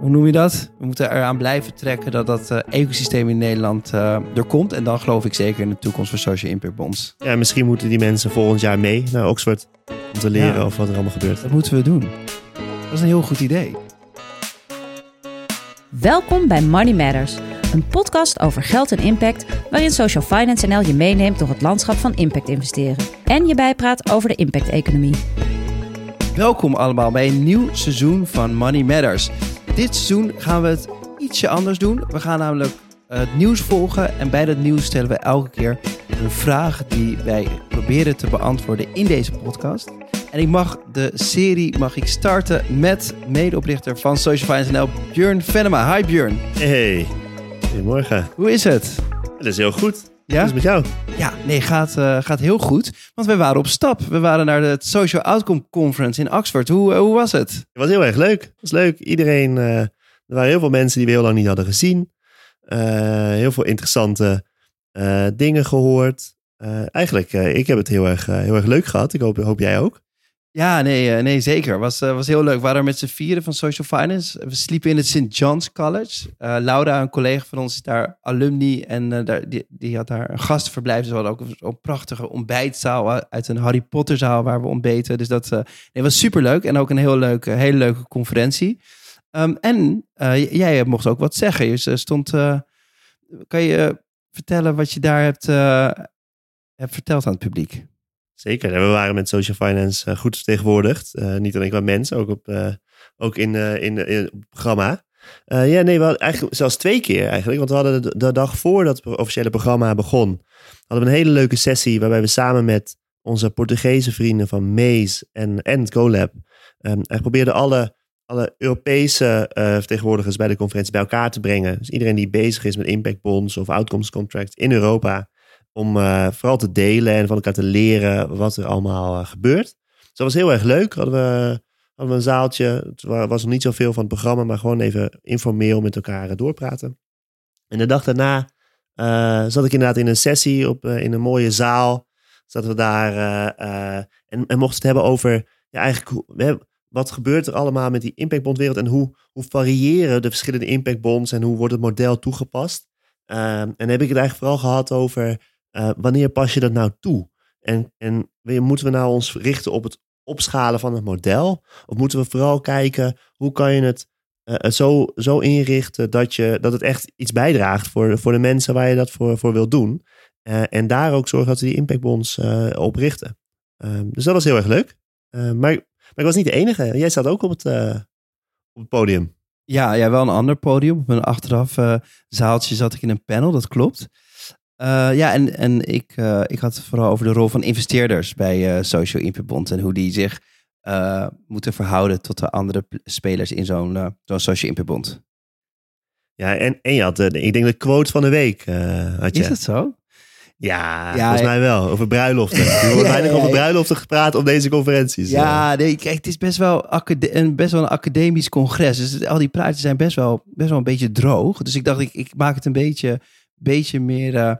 hoe noem je dat? We moeten eraan blijven trekken dat dat uh, ecosysteem in Nederland uh, er komt. En dan geloof ik zeker in de toekomst van Social Impact Bonds. Ja, misschien moeten die mensen volgend jaar mee naar Oxford om te leren ja, over wat er allemaal gebeurt. Dat moeten we doen. Dat is een heel goed idee. Welkom bij Money Matters, een podcast over geld en impact, waarin Social Finance NL je meeneemt door het landschap van impact investeren en je bijpraat over de impact-economie. Welkom allemaal bij een nieuw seizoen van Money Matters. Dit seizoen gaan we het ietsje anders doen. We gaan namelijk het nieuws volgen en bij dat nieuws stellen we elke keer een vraag die wij proberen te beantwoorden in deze podcast. En ik mag de serie mag ik starten met medeoprichter van Social Finance NL, Björn Venema. Hi Björn. Hey, goedemorgen. Hoe is het? Het is heel goed. Ja? Hoe is het met jou? Ja, nee, gaat, uh, gaat heel goed. Want we waren op stap. We waren naar de Social Outcome Conference in Oxford. Hoe, uh, hoe was het? Het was heel erg leuk. Het was leuk. Iedereen, uh, er waren heel veel mensen die we heel lang niet hadden gezien. heel veel interessante dingen gehoord. eigenlijk, ik heb het heel erg, heel erg leuk gehad. Ik hoop, hoop jij ook. Ja, nee, eh, nee zeker. Was, uh, was heel leuk. We waren met z'n vieren van Social Finance. We sliepen in het St. John's College. Uh, Laura, een collega van ons, is daar alumni. En daar, die, die had daar een gastverblijf. We hadden ook een, prachtige ontbijtzaal uit een Harry Potter zaal waar we ontbeten. Dus dat nee, was super leuk. En ook een heel leuke, hele leuke conferentie. Um, en jij mocht ook wat zeggen. Je stond... kan je vertellen wat je daar hebt, hebt verteld aan het publiek? Zeker. We waren met Social Finance uh, goed vertegenwoordigd. Uh, niet alleen qua mensen, ook, op, uh, ook in, in, het programma. ja, nee, we hadden eigenlijk zelfs twee keer eigenlijk. Want we hadden de, dag voordat het officiële programma begon, hadden we een hele leuke sessie waarbij we samen met onze Portugese vrienden van Maze en, en GoLab um, probeerden alle, alle Europese vertegenwoordigers bij de conferentie bij elkaar te brengen. Dus iedereen die bezig is met impact bonds of outcomes contracts in Europa om uh, vooral te delen en van elkaar te leren wat er allemaal uh, gebeurt. Dus dat was heel erg leuk. Hadden we, hadden we een zaaltje. Het was nog niet zoveel van het programma, maar gewoon even informeel met elkaar uh, doorpraten. En de dag daarna zat ik inderdaad in een sessie op, in een mooie zaal. Zaten we daar en, en mochten het hebben over ja, eigenlijk wat gebeurt er allemaal met die impactbondwereld en hoe, hoe variëren de verschillende impactbonds en hoe wordt het model toegepast. en dan heb ik het eigenlijk vooral gehad over uh, wanneer pas je dat nou toe? En, en moeten we nou ons richten op het opschalen van het model? Of moeten we vooral kijken hoe kan je het uh, zo, zo inrichten dat, je, dat het echt iets bijdraagt voor, voor de mensen waar je dat voor, voor wilt doen? Uh, en daar ook zorgen dat we die impactbonds op richten. Ehm, dus dat was heel erg leuk. maar, maar ik was niet de enige. Jij zat ook op het, op het podium. Ja, ja, wel een ander podium. Op een achteraf zaaltje zat ik in een panel, dat klopt. Uh, ja, en, en ik, uh, ik had het vooral over de rol van investeerders bij uh, Social Impact Bond en hoe die zich moeten verhouden tot de andere spelers in zo'n zo'n Social Impact Bond. Ja, en, en je had, ik denk de quote van de week. had je. Is dat zo? Ja, ja volgens mij wel. Over bruiloften. Er wordt weinig over bruiloften gepraat op deze conferenties. Ja, nee, kijk, het is best wel, een, best wel een academisch congres. Dus al die praatjes zijn best wel, best wel een beetje droog. Dus ik dacht, ik, ik maak het een beetje beetje meer uh,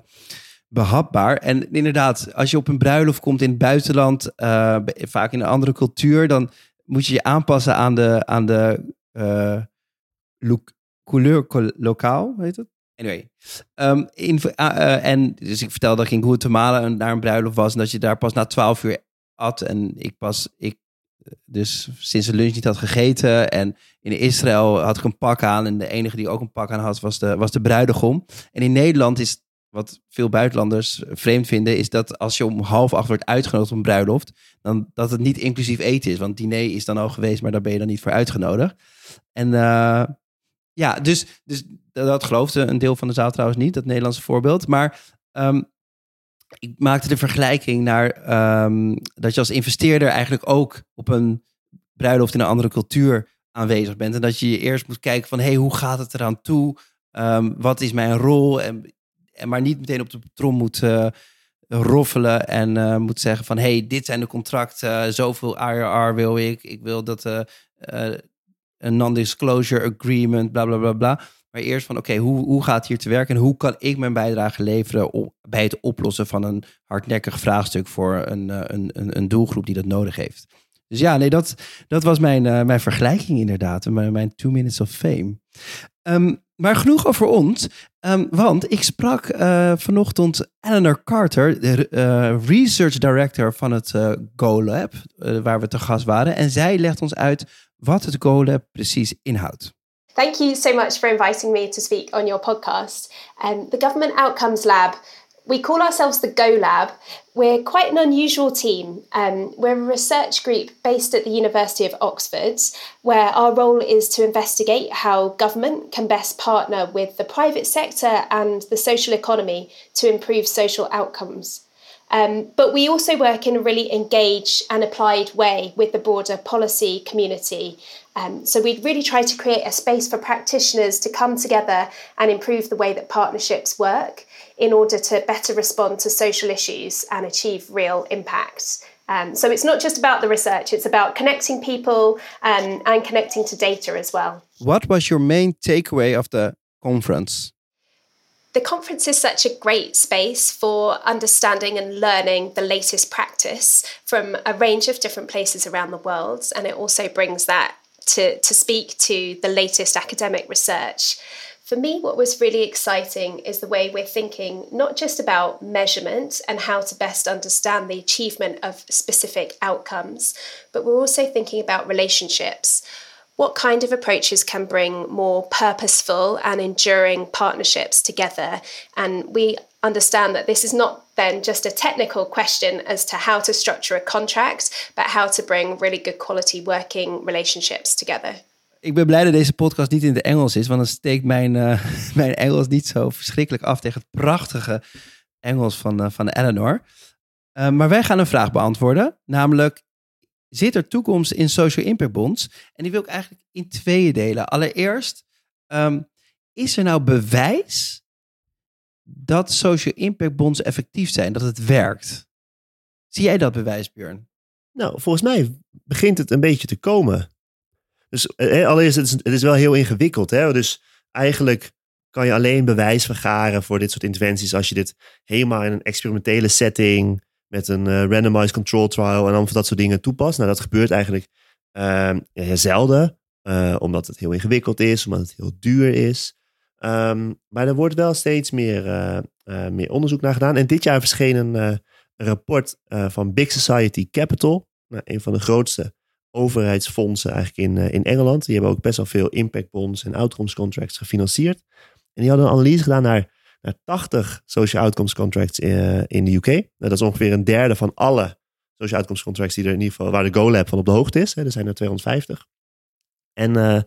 behapbaar. En inderdaad, als je op een bruiloft komt in het buitenland, uh, vaak in een andere cultuur, dan moet je je aanpassen aan de, aan de uh, look, couleur lokaal, heet het? Anyway. Um, in, en dus ik vertelde dat ik in Guatemala naar een bruiloft was en dat je daar pas na twaalf uur at. En ik pas, ik dus sinds de lunch niet had gegeten. En in Israël had ik een pak aan. En de enige die ook een pak aan had, was de, was de bruidegom. En in Nederland is wat veel buitenlanders vreemd vinden, is dat als je om half acht wordt uitgenodigd een bruiloft, dan dat het niet inclusief eten is. Want diner is dan al geweest, maar daar ben je dan niet voor uitgenodigd. En uh, ja, dus, dus dat geloofde een deel van de zaal trouwens niet, dat Nederlandse voorbeeld. Maar um, ik maakte de vergelijking naar um, dat je als investeerder eigenlijk ook op een bruiloft in een andere cultuur aanwezig bent. En dat je je eerst moet kijken van, hey, hoe gaat het eraan toe? Um, wat is mijn rol? En, maar niet meteen op de trom moet uh, roffelen en uh, moet zeggen van, hé, hey, dit zijn de contracten, zoveel IRR wil ik. Ik wil dat uh, een non-disclosure agreement, bla bla bla bla. Maar eerst van, oké, hoe, hoe gaat hier te werken en hoe kan ik mijn bijdrage leveren op, bij het oplossen van een hardnekkig vraagstuk voor een, een, een, een doelgroep die dat nodig heeft. Dus ja, nee, dat, dat was mijn, uh, mijn vergelijking inderdaad. Mijn, mijn two minutes of fame. Um, maar genoeg over ons. Um, want ik sprak uh, vanochtend Eleanor Carter, de research director van het GoLab, waar we te gast waren. En zij legt ons uit wat het GoLab precies inhoudt. Thank you so much for inviting me to speak on your podcast. Um, the Government Outcomes Lab we call ourselves the Go Lab. We're quite an unusual team. Um, we're a research group based at the University of Oxford, where our role is to investigate how government can best partner with the private sector and the social economy to improve social outcomes. Um, but we also work in a really engaged and applied way with the broader policy community. Um, so we really try to create a space for practitioners to come together and improve the way that partnerships work in order to better respond to social issues and achieve real impact. Um, so it's not just about the research, it's about connecting people um, and connecting to data as well. What was your main takeaway of the conference? The conference is such a great space for understanding and learning the latest practice from a range of different places around the world. And it also brings that to, to speak to the latest academic research. For me, what was really exciting is the way we're thinking not just about measurement and how to best understand the achievement of specific outcomes, but we're also thinking about relationships. What kind of approaches can bring more purposeful and enduring partnerships together? And we understand that this is not then just a technical question as to how to structure a contract, but how to bring really good quality working relationships together. Ik ben blij dat deze podcast niet in het Engels is, want dan steekt mijn, uh, mijn Engels niet zo verschrikkelijk af tegen het prachtige Engels van, uh, van Eleanor. Uh, maar wij gaan een vraag beantwoorden, namelijk zit er toekomst in social impact bonds? En die wil ik eigenlijk in tweeën delen. Allereerst, um, is er nou bewijs dat social impact bonds effectief zijn, dat het werkt? Zie jij dat bewijs, Björn? Nou, volgens mij begint het een beetje te komen. Dus eh, allereerst, het is, het is wel heel ingewikkeld. Hè? Dus eigenlijk kan je alleen bewijs vergaren voor dit soort interventies als je dit helemaal in een experimentele setting met een uh, randomized control trial en voor dat soort dingen toepast. Nou, dat gebeurt eigenlijk uh, zelden, uh, omdat het heel ingewikkeld is, omdat het heel duur is. Um, maar er wordt wel steeds meer, uh, meer onderzoek naar gedaan. En dit jaar verscheen een, rapport van Big Society Capital, nou, een van de grootste overheidsfondsen eigenlijk in, in Engeland. Die hebben ook best wel veel impact bonds en outcomes contracts gefinancierd. En die hadden een analyse gedaan naar naar 80 social outcomes contracts in, in de UK. Nou, dat is ongeveer een derde van alle social outcomes contracts die er in ieder geval, waar de GoLab van op de hoogte is. Hè. Er zijn er 250. En uh,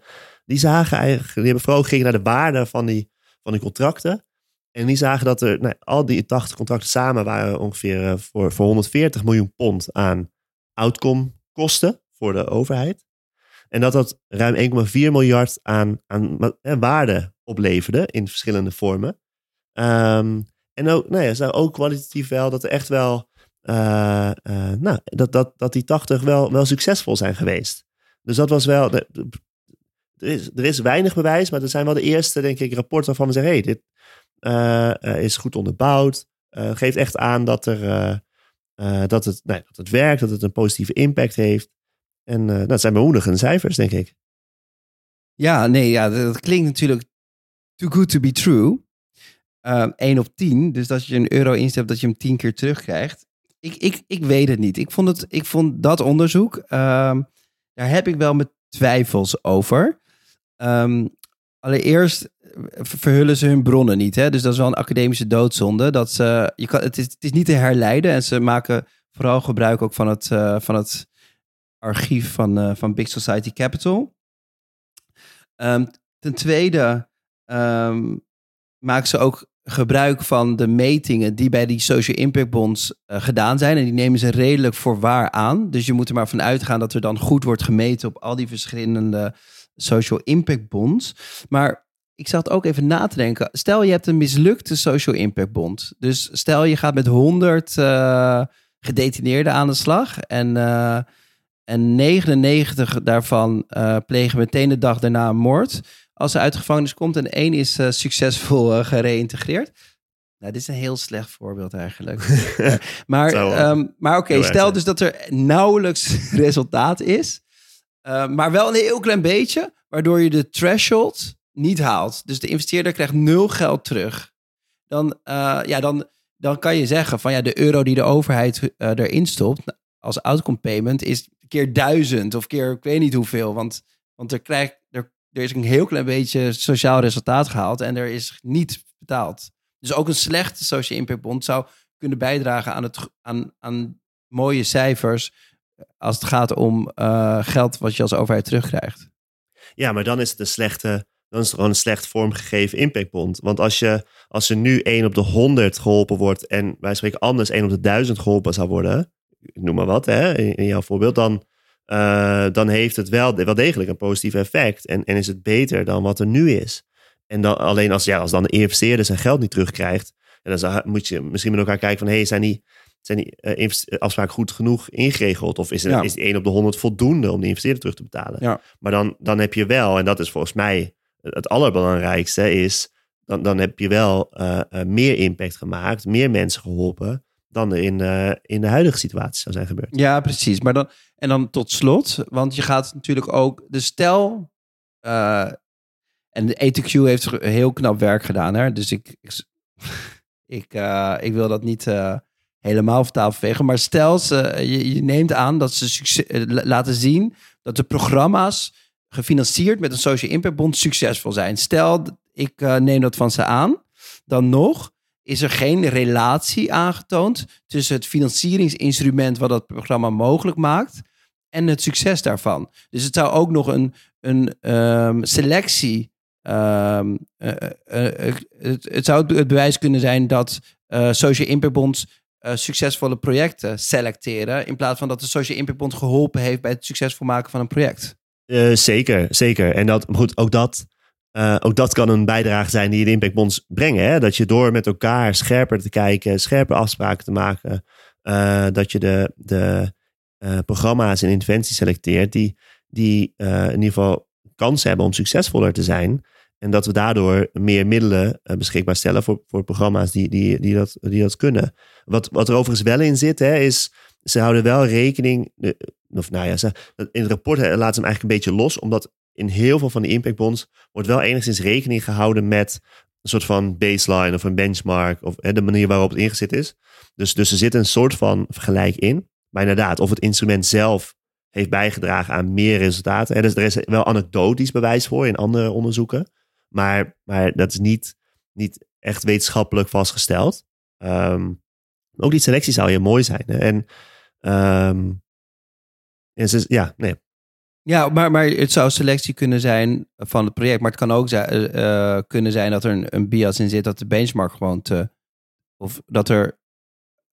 die zagen eigenlijk, die hebben vooral gekeken naar de waarde van die, van die contracten. En die zagen dat er, nou, al die 80 contracten samen waren ongeveer uh, voor, voor 140 miljoen pond aan outcome kosten voor de overheid. En dat dat ruim 1,4 miljard aan, aan eh, waarde opleverde in verschillende vormen. Um, en ook, nou ja, ook kwalitatief wel dat er echt wel, uh, uh, nou, dat, dat, dat die 80 wel, wel succesvol zijn geweest. Dus dat was wel, er is, er is weinig bewijs, maar er zijn wel de eerste, denk ik, rapporten waarvan we zeggen, hey, dit uh, is goed onderbouwd. geeft echt aan dat, er, dat, het, nou, dat het werkt, dat het een positieve impact heeft. En dat zijn bemoedigende cijfers, denk ik. Ja, nee, ja, dat klinkt natuurlijk too good to be true um, ehm, 1 op 10. Dus dat je een euro instept, dat je hem 10 keer terugkrijgt. Ik, ik, ik weet het niet. Ik vond, het, ik vond dat onderzoek, um, daar heb ik wel mijn twijfels over. Um, allereerst verhullen ze hun bronnen niet. Hè? Dus dat is wel een academische doodzonde. Dat ze, je kan, het, is, het is niet te herleiden en ze maken vooral gebruik ook van het, uh, van het archief van, uh, van Big Society Capital. Ten tweede maken ze ook gebruik van de metingen die bij die social impact bonds uh, gedaan zijn. En die nemen ze redelijk voor waar aan. Dus je moet er maar van uitgaan dat er dan goed wordt gemeten op al die verschillende social impact bonds. Maar ik zat ook even na te denken. Stel je hebt een mislukte social impact bond. Dus stel je gaat met 100 uh, eh, gedetineerden aan de slag. En, uh, en 99 daarvan plegen meteen de dag daarna een moord als ze uit de gevangenis komt en één is uh, succesvol uh, gereïntegreerd. Nou, dit is een heel slecht voorbeeld eigenlijk. maar um, maar oké, okay, stel dus dat er nauwelijks resultaat is. Uh, maar wel een heel klein beetje, waardoor je de threshold niet haalt. Dus de investeerder krijgt nul geld terug. Dan, ja, dan, dan kan je zeggen van ja, de euro die de overheid erin stopt als outcome payment is keer duizend of keer ik weet niet hoeveel. Want, want er, krijgt, er, er is een heel klein beetje sociaal resultaat gehaald en er is niet betaald. Dus ook een slechte social impact bond zou kunnen bijdragen aan, het, aan, aan mooie cijfers als het gaat om uh, geld wat je als overheid terugkrijgt. Ja, maar dan is het een slechte, dan is het gewoon een slecht vormgegeven impactbond. Want als, je, als er nu 1 op de 100 geholpen wordt en wij spreken anders 1 op de 1000 geholpen zou worden, noem maar wat, hè, in jouw voorbeeld, dan, uh, dan heeft het wel, wel degelijk een positief effect. En, en is het beter dan wat er nu is. En dan, alleen als, ja, als dan de investeerder zijn geld niet terugkrijgt, en dan moet je misschien met elkaar kijken van, hey, zijn die, zijn die uh, afspraken goed genoeg ingeregeld? Of is, er, ja. is die 1 op de 100 voldoende om de investeerder terug te betalen? Ja. Maar dan, dan heb je wel, en dat is volgens mij het allerbelangrijkste, is dan, dan heb je wel uh, uh, meer impact gemaakt, meer mensen geholpen dan er in, in de huidige situatie zou zijn gebeurd. Ja, precies. Maar dan, en dan tot slot, want je gaat natuurlijk ook, de stel, uh, en de ETQ heeft heel knap werk gedaan, hè? dus ik, ik, ik, uh, ik wil dat niet helemaal van tafel vegen, maar stel, ze, je, je neemt aan dat ze succes, laten zien dat de programma's gefinancierd met een social impact bond succesvol zijn. Stel, ik neem dat van ze aan, dan nog is er geen relatie aangetoond tussen het financieringsinstrument wat dat programma mogelijk maakt en het succes daarvan. Dus het zou ook nog een, een um, selectie. Um, uh, uh, uh, het, het, zou het bewijs kunnen zijn dat Social Impact Bonds succesvolle projecten selecteren. In plaats van dat de Social Impact Bond geholpen heeft bij het succesvol maken van een project. zeker, zeker. En dat, goed, ook dat ook dat kan een bijdrage zijn die de impactbonds brengen. Hè? Dat je door met elkaar scherper te kijken, scherper afspraken te maken, dat je de, de uh, programma's en interventies selecteert die, die in ieder geval kans hebben om succesvoller te zijn. En dat we daardoor meer middelen beschikbaar stellen voor, voor programma's die, die, die, dat, die dat kunnen. Wat, wat er overigens wel in zit, hè, is ze houden wel rekening. Of nou ja, ze, in het rapport laten ze hem eigenlijk een beetje los, omdat in heel veel van die impactbonds wordt wel enigszins rekening gehouden met een soort van baseline of een benchmark of de manier waarop het ingezet is. Dus, dus er zit een soort van vergelijk in. Maar inderdaad, of het instrument zelf heeft bijgedragen aan meer resultaten. Hè, dus er is wel anekdotisch bewijs voor in andere onderzoeken. Maar, maar dat is niet, niet echt wetenschappelijk vastgesteld. Um, ook die selectie zou heel mooi zijn. En, en ze, ja, nee, ja, maar, maar het zou selectie kunnen zijn van het project. Maar het kan ook zijn, uh, kunnen zijn dat er een, een bias in zit dat de benchmark gewoon te. Of dat er,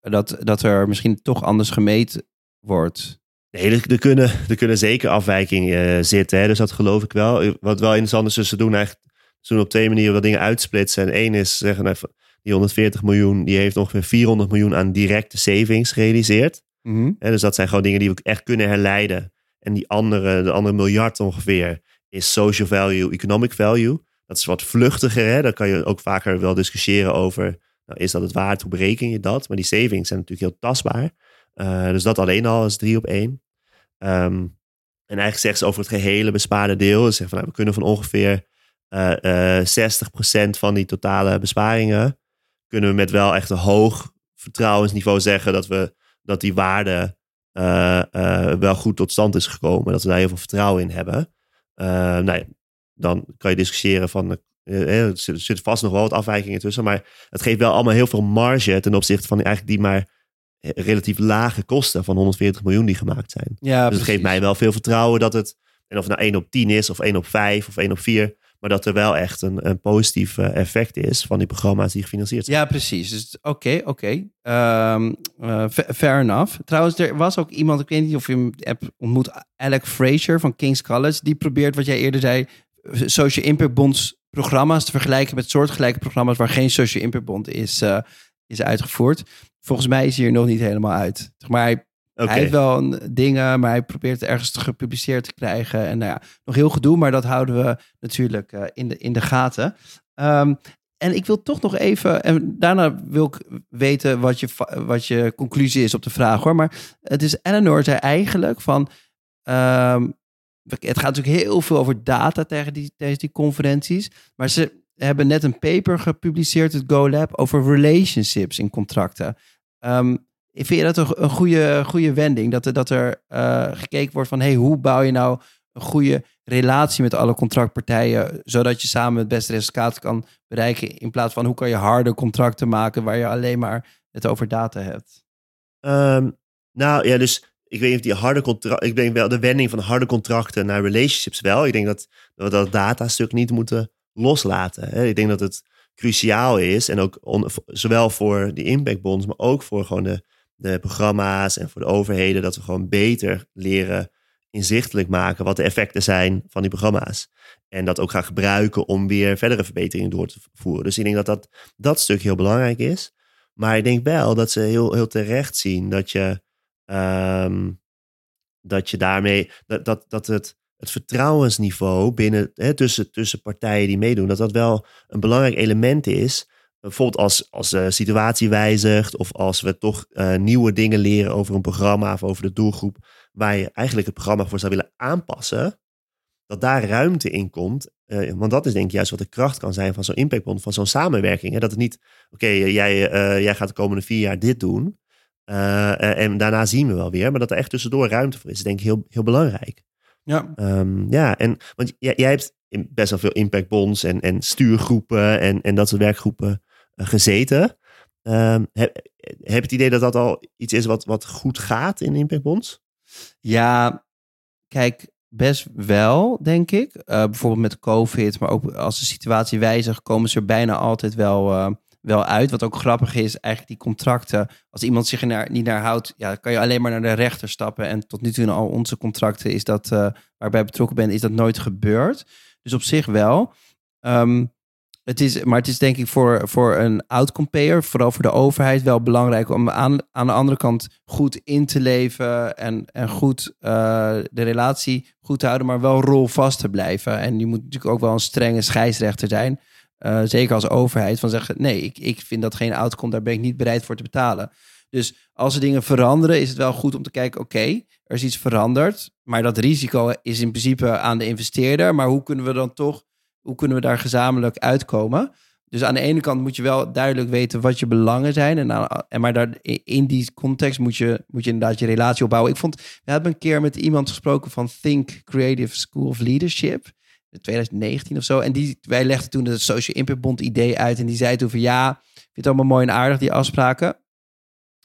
dat, dat er misschien toch anders gemeten wordt. Nee, er, er kunnen, er kunnen zeker afwijkingen uh, zitten. Hè? Dus dat geloof ik wel. Wat wel interessant is, dus ze doen eigenlijk ze doen op twee manieren wat dingen uitsplitsen. En één is zeggen, nou, die 140 miljoen, die heeft ongeveer 400 miljoen aan directe savings gerealiseerd. Mm -hmm. dus dat zijn gewoon dingen die we echt kunnen herleiden en die andere, de andere miljard ongeveer, is social value, economic value. Dat is wat vluchtiger. Hè? Daar kan je ook vaker wel discussiëren over. Nou, is dat het waard? Hoe bereken je dat? Maar die savings zijn natuurlijk heel tastbaar. Uh, dus dat alleen al is drie op één. Um, en eigenlijk zegt ze over het gehele bespaarde deel. Ze van, nou, we kunnen van ongeveer uh, uh, 60% van die totale besparingen. kunnen we met wel echt een hoog vertrouwensniveau zeggen dat we dat die waarde uh, uh, wel goed tot stand is gekomen. Dat we daar heel veel vertrouwen in hebben. Nou ja, dan kan je discussiëren van. Er zitten vast nog wel wat afwijkingen tussen. Maar het geeft wel allemaal heel veel marge ten opzichte van eigenlijk die maar relatief lage kosten van 140 miljoen die gemaakt zijn. Ja, dus precies. het geeft mij wel veel vertrouwen dat het. En of het nou 1 op 10 is, of 1 op 5, of 1 op 4. Maar dat er wel echt een, een positief effect is van die programma's die gefinancierd zijn. Ja, precies. Dus oké, okay, oké. Okay. Um, uh, fair enough. Trouwens, er was ook iemand, ik weet niet of je hem hebt ontmoet, Alec Fraser van King's College. Die probeert, wat jij eerder zei, social impact bonds programma's te vergelijken met soortgelijke programma's waar geen social impact bond is, uh, is uitgevoerd. Volgens mij is hij er nog niet helemaal uit. Maar hij Okay. Hij heeft wel dingen, maar hij probeert het ergens gepubliceerd te krijgen. En nou ja, nog heel gedoe, maar dat houden we natuurlijk uh, in, de, in de gaten. Um, en ik wil toch nog even, en daarna wil ik weten wat je, wat je conclusie is op de vraag hoor. Maar het is Eleanor zei eigenlijk van, ehm, het gaat natuurlijk heel veel over data tegen die, die conferenties. Maar ze hebben net een paper gepubliceerd, het GoLab, over relationships in contracten. Um, vind je dat een, goede, goede wending? Dat dat er uh, gekeken wordt van, hey, hoe bouw je nou een goede relatie met alle contractpartijen, zodat je samen het beste resultaat kan bereiken, in plaats van hoe kan je harde contracten maken waar je alleen maar het over data hebt? Um, nou ja, dus ik weet niet of die harde contracten, ik denk wel de wending van harde contracten naar relationships wel. Ik denk dat we dat datastuk niet moeten loslaten. Hè. Ik denk dat het cruciaal is en ook zowel voor die impact bonds, maar ook voor gewoon de, de programma's en voor de overheden, dat we gewoon beter leren inzichtelijk maken wat de effecten zijn van die programma's. En dat ook gaan gebruiken om weer verdere verbeteringen door te voeren. Dus ik denk dat dat, dat stuk heel belangrijk is. Maar ik denk wel dat ze heel, heel terecht zien dat je, um, dat je daarmee, dat, dat, dat het, het vertrouwensniveau binnen, hè, tussen, tussen partijen die meedoen, dat dat wel een belangrijk element is. Bijvoorbeeld als, als de situatie wijzigt of als we toch uh, nieuwe dingen leren over een programma of over de doelgroep waar je eigenlijk het programma voor zou willen aanpassen, dat daar ruimte in komt. Uh, want dat is denk ik juist wat de kracht kan zijn van zo'n impactbond, van zo'n samenwerking. Hè? Dat het niet, oké, jij, jij gaat de komende vier jaar dit doen. Uh, en daarna zien we wel weer. Maar dat er echt tussendoor ruimte voor is, denk ik heel, heel belangrijk. Ja. Um, ja, en want jij, jij hebt best wel veel impactbonds en, en stuurgroepen en, en dat soort werkgroepen gezeten. Um, heb, het idee dat dat al iets is wat, wat goed gaat in impactbonds? Ja, kijk, best wel, denk ik. Uh, bijvoorbeeld met COVID, maar ook als de situatie wijzigt, komen ze er bijna altijd wel, uh, wel uit. Wat ook grappig is, eigenlijk die contracten. Als iemand zich er niet naar houdt, ja, kan je alleen maar naar de rechter stappen. En tot nu toe in al onze contracten is dat, uh, waarbij betrokken ben, is dat nooit gebeurd. Dus op zich wel. Um, het is, maar het is denk ik voor, voor een outcome vooral voor de overheid, wel belangrijk om aan, aan de andere kant goed in te leven en, en goed uh, de relatie goed te houden, maar wel rolvast te blijven. En je moet natuurlijk ook wel een strenge scheidsrechter zijn. Uh, zeker als overheid, van zeggen: nee, ik, ik vind dat geen outcome, daar ben ik niet bereid voor te betalen. Dus als er dingen veranderen, is het wel goed om te kijken: oké, er is iets veranderd, maar dat risico is in principe aan de investeerder. Maar hoe kunnen we dan toch hoe kunnen we daar gezamenlijk uitkomen? Dus aan de ene kant moet je wel duidelijk weten wat je belangen zijn. En, en maar daar, in die context moet je, moet je inderdaad je relatie opbouwen. Ik vond, we hebben een keer met iemand gesproken van Think Creative School of Leadership. In 2019 of zo. En die, wij legden toen het Social Impact Bond idee uit. En die zei toen van ja, ik vind het allemaal mooi en aardig, die afspraken.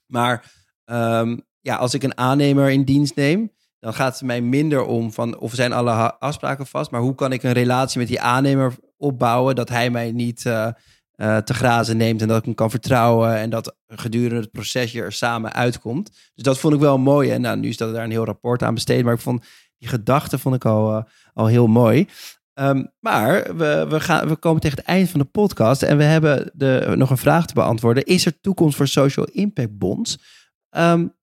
Maar um, ja, als ik een aannemer in dienst neem, dan gaat het mij minder om van of zijn alle afspraken vast, maar hoe kan ik een relatie met die aannemer opbouwen dat hij mij niet uh, uh, te grazen neemt en dat ik hem kan vertrouwen en dat gedurende het proces je er samen uitkomt. Dus dat vond ik wel mooi. En nou, nu is dat daar een heel rapport aan besteed, maar ik vond die gedachte vond ik al, uh, al heel mooi. Um, maar we, we, gaan, we komen tegen het eind van de podcast en we hebben de, nog een vraag te beantwoorden. Is er toekomst voor social impact bonds? Um,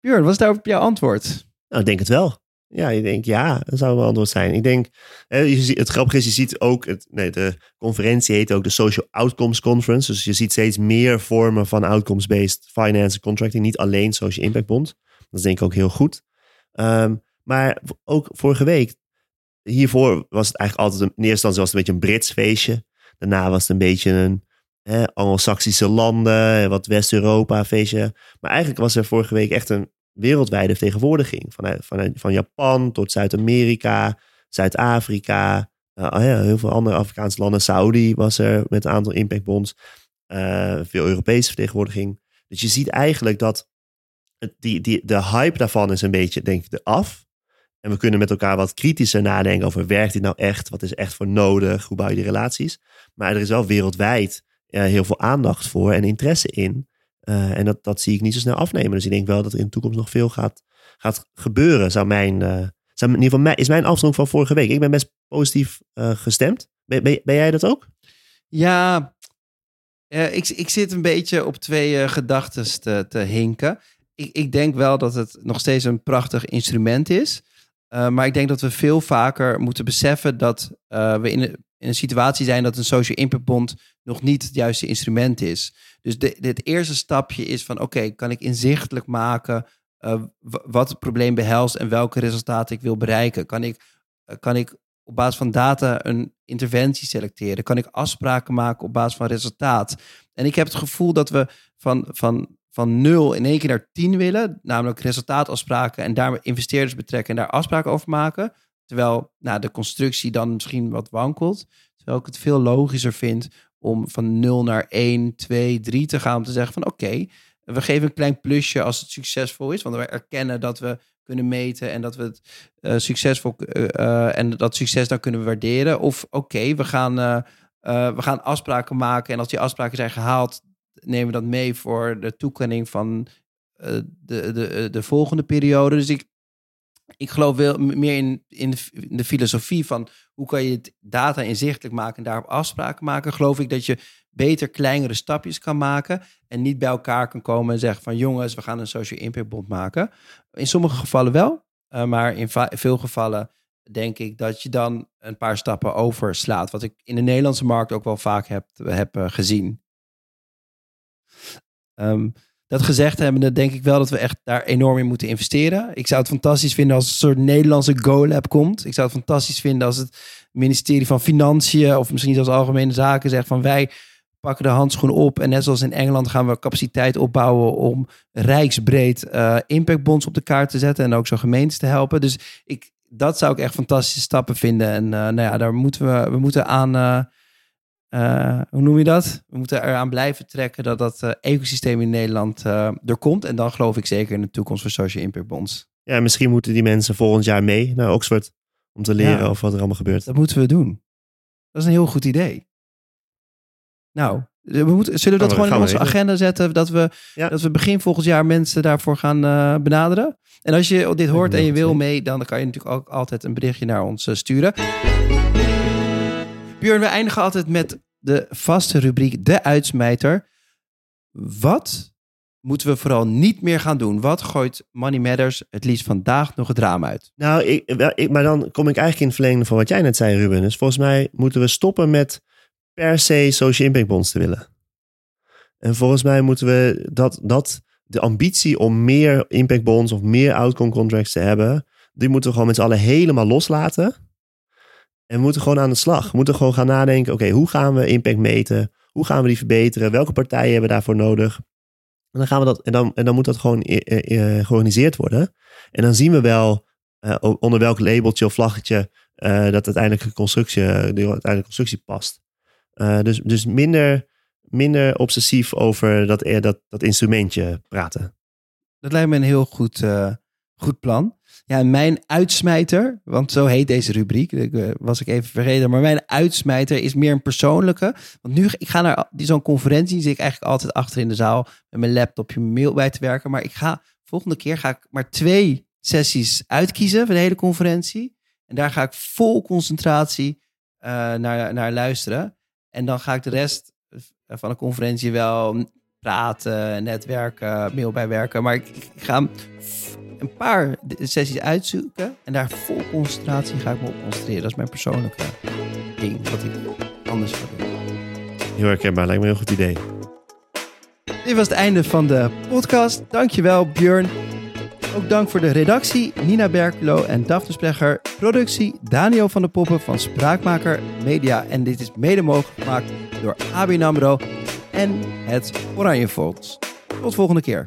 Björn, wat is daarop jouw antwoord? Nou, ik denk het wel. Ja, ik denk ja, dat zou een antwoord zijn. Ik denk, je het grappige is, je ziet ook, het, nee, de conferentie heet ook de Social Outcomes Conference. Dus je ziet steeds meer vormen van outcomes-based finance contracting. Niet alleen Social Impact Bond. Dat is denk ik ook heel goed. Um, maar ook vorige week, hiervoor was het eigenlijk altijd, een, in eerste was het een beetje een Brits feestje. Daarna was het een beetje een Anglo-Saxische landen, wat West-Europa feestje. Maar eigenlijk was er vorige week echt een wereldwijde vertegenwoordiging. Vanuit, vanuit, van Japan tot Zuid-Amerika, Zuid-Afrika, uh, ja, heel veel andere Afrikaanse landen. Saudi was er met een aantal impactbonds. Uh, veel Europese vertegenwoordiging. Dus je ziet eigenlijk dat die, die, de hype daarvan is een beetje, denk ik, af. En we kunnen met elkaar wat kritischer nadenken over, werkt dit nou echt? Wat is echt voor nodig? Hoe bouw je die relaties? Maar er is wel wereldwijd uh, heel veel aandacht voor en interesse in. Uh, en dat, dat zie ik niet zo snel afnemen. Dus ik denk wel dat er in de toekomst nog veel gaat, gaat gebeuren. Zou mijn, uh, zou, in ieder geval mij, is mijn afstand van vorige week. Ik ben best positief gestemd. Ben, ben, ben, jij dat ook? Ja, ik, ik zit een beetje op twee gedachten te, te hinken. Ik, ik denk wel dat het nog steeds een prachtig instrument is. Maar ik denk dat we veel vaker moeten beseffen dat we in een situatie zijn dat een social impact bond nog niet het juiste instrument is. Dus het eerste stapje is van oké, kan ik inzichtelijk maken uh, wat het probleem behelst en welke resultaten ik wil bereiken? Kan ik, kan ik op basis van data een interventie selecteren? Kan ik afspraken maken op basis van resultaat? En ik heb het gevoel dat we van, van, van nul in één keer naar tien willen, namelijk resultaatafspraken en daar investeerders betrekken en daar afspraken over maken. Terwijl nou, de constructie dan misschien wat wankelt. Terwijl ik het veel logischer vind om van 0 naar 1, 2, 3 te gaan. Om te zeggen van oké, we geven een klein plusje als het succesvol is. Want we erkennen dat we kunnen meten en dat we het uh, succesvol uh, en dat succes dan kunnen waarderen. Of oké, we, gaan, we gaan afspraken maken en als die afspraken zijn gehaald, nemen we dat mee voor de toekenning van de, de, de volgende periode. Dus ik, ik geloof wel meer in, in de, filosofie van hoe kan je het data inzichtelijk maken en daarop afspraken maken. Geloof ik dat je beter kleinere stapjes kan maken en niet bij elkaar kan komen en zeggen van jongens, we gaan een social impact bond maken. In sommige gevallen wel, uh, maar in veel gevallen denk ik dat je dan een paar stappen overslaat. Wat ik in de Nederlandse markt ook wel vaak heb, heb gezien. Um, dat gezegd hebbende, denk ik wel dat we echt daar enorm in moeten investeren. Ik zou het fantastisch vinden als een soort Nederlandse Go-lab komt. Ik zou het fantastisch vinden als het ministerie van Financiën of misschien zelfs Algemene Zaken zegt van wij pakken de handschoen op en net zoals in Engeland gaan we capaciteit opbouwen om rijksbreed uh, impactbonds op de kaart te zetten en ook zo gemeentes te helpen. Dus ik, dat zou ik echt fantastische stappen vinden. En uh, nou ja, daar moeten we, we moeten aan. Uh, uh, hoe noem je dat? We moeten eraan blijven trekken dat dat uh, ecosysteem in Nederland uh, er komt. En dan geloof ik zeker in de toekomst van social impact bonds. Ja, misschien moeten die mensen volgend jaar mee naar Oxford om te leren ja, over wat er allemaal gebeurt. Dat moeten we doen. Dat is een heel goed idee. Nou, we moeten, zullen we dat gewoon in onze agenda zetten? Dat we, ja. dat we begin volgend jaar mensen daarvoor gaan benaderen? En als je dit hoort en je wil mee, dan kan je natuurlijk ook altijd een berichtje naar ons sturen. Björn, we eindigen altijd met de vaste rubriek De Uitsmijter. Wat moeten we vooral niet meer gaan doen? Wat gooit Money Matters het liefst vandaag nog het raam uit? Nou, ik, ik, maar dan kom ik eigenlijk in het verlengde van wat jij net zei, Ruben. Dus volgens mij moeten we stoppen met per se social impact bonds te willen. En volgens mij moeten we dat, dat de ambitie om meer impact bonds of meer outcome contracts te hebben, die moeten we gewoon met z'n allen helemaal loslaten. En we moeten gewoon aan de slag. We moeten gewoon gaan nadenken, oké, hoe gaan we impact meten? Hoe gaan we die verbeteren? Welke partijen hebben daarvoor nodig? En dan, gaan we dat, en dan, en dan moet dat gewoon uh, georganiseerd worden. En dan zien we wel onder welk labeltje of vlaggetje dat uiteindelijke constructie, de uiteindelijke constructie past. dus, dus minder, minder obsessief over dat, dat, dat instrumentje praten. Dat lijkt me een heel goed, goed plan. Ja, mijn uitsmijter, want zo heet deze rubriek, uh, was ik even vergeten, maar mijn uitsmijter is meer een persoonlijke. Want nu, ik ga naar zo'n conferentie, zit ik eigenlijk altijd achter in de zaal met mijn laptopje, mail bij te werken. Maar ik ga, volgende keer ga ik maar twee sessies uitkiezen van de hele conferentie. En daar ga ik vol concentratie uh, naar, naar luisteren. En dan ga ik de rest van de conferentie wel praten, netwerken, mail bijwerken. Maar ik, ik ga een paar sessies uitzoeken en daar vol concentratie ga ik me op concentreren. Dat is mijn persoonlijke ding, wat ik anders ga doen. Heel herkenbaar, lijkt me een heel goed idee. Dit was het einde van de podcast. Dankjewel Björn. Ook dank voor de redactie Nina Berkelo en Daphne Splegger. Productie Daniel van der Poppen van Spraakmaker Media. En dit is mede mogelijk gemaakt door ABN AMRO en het Oranje Fonds. Tot volgende keer.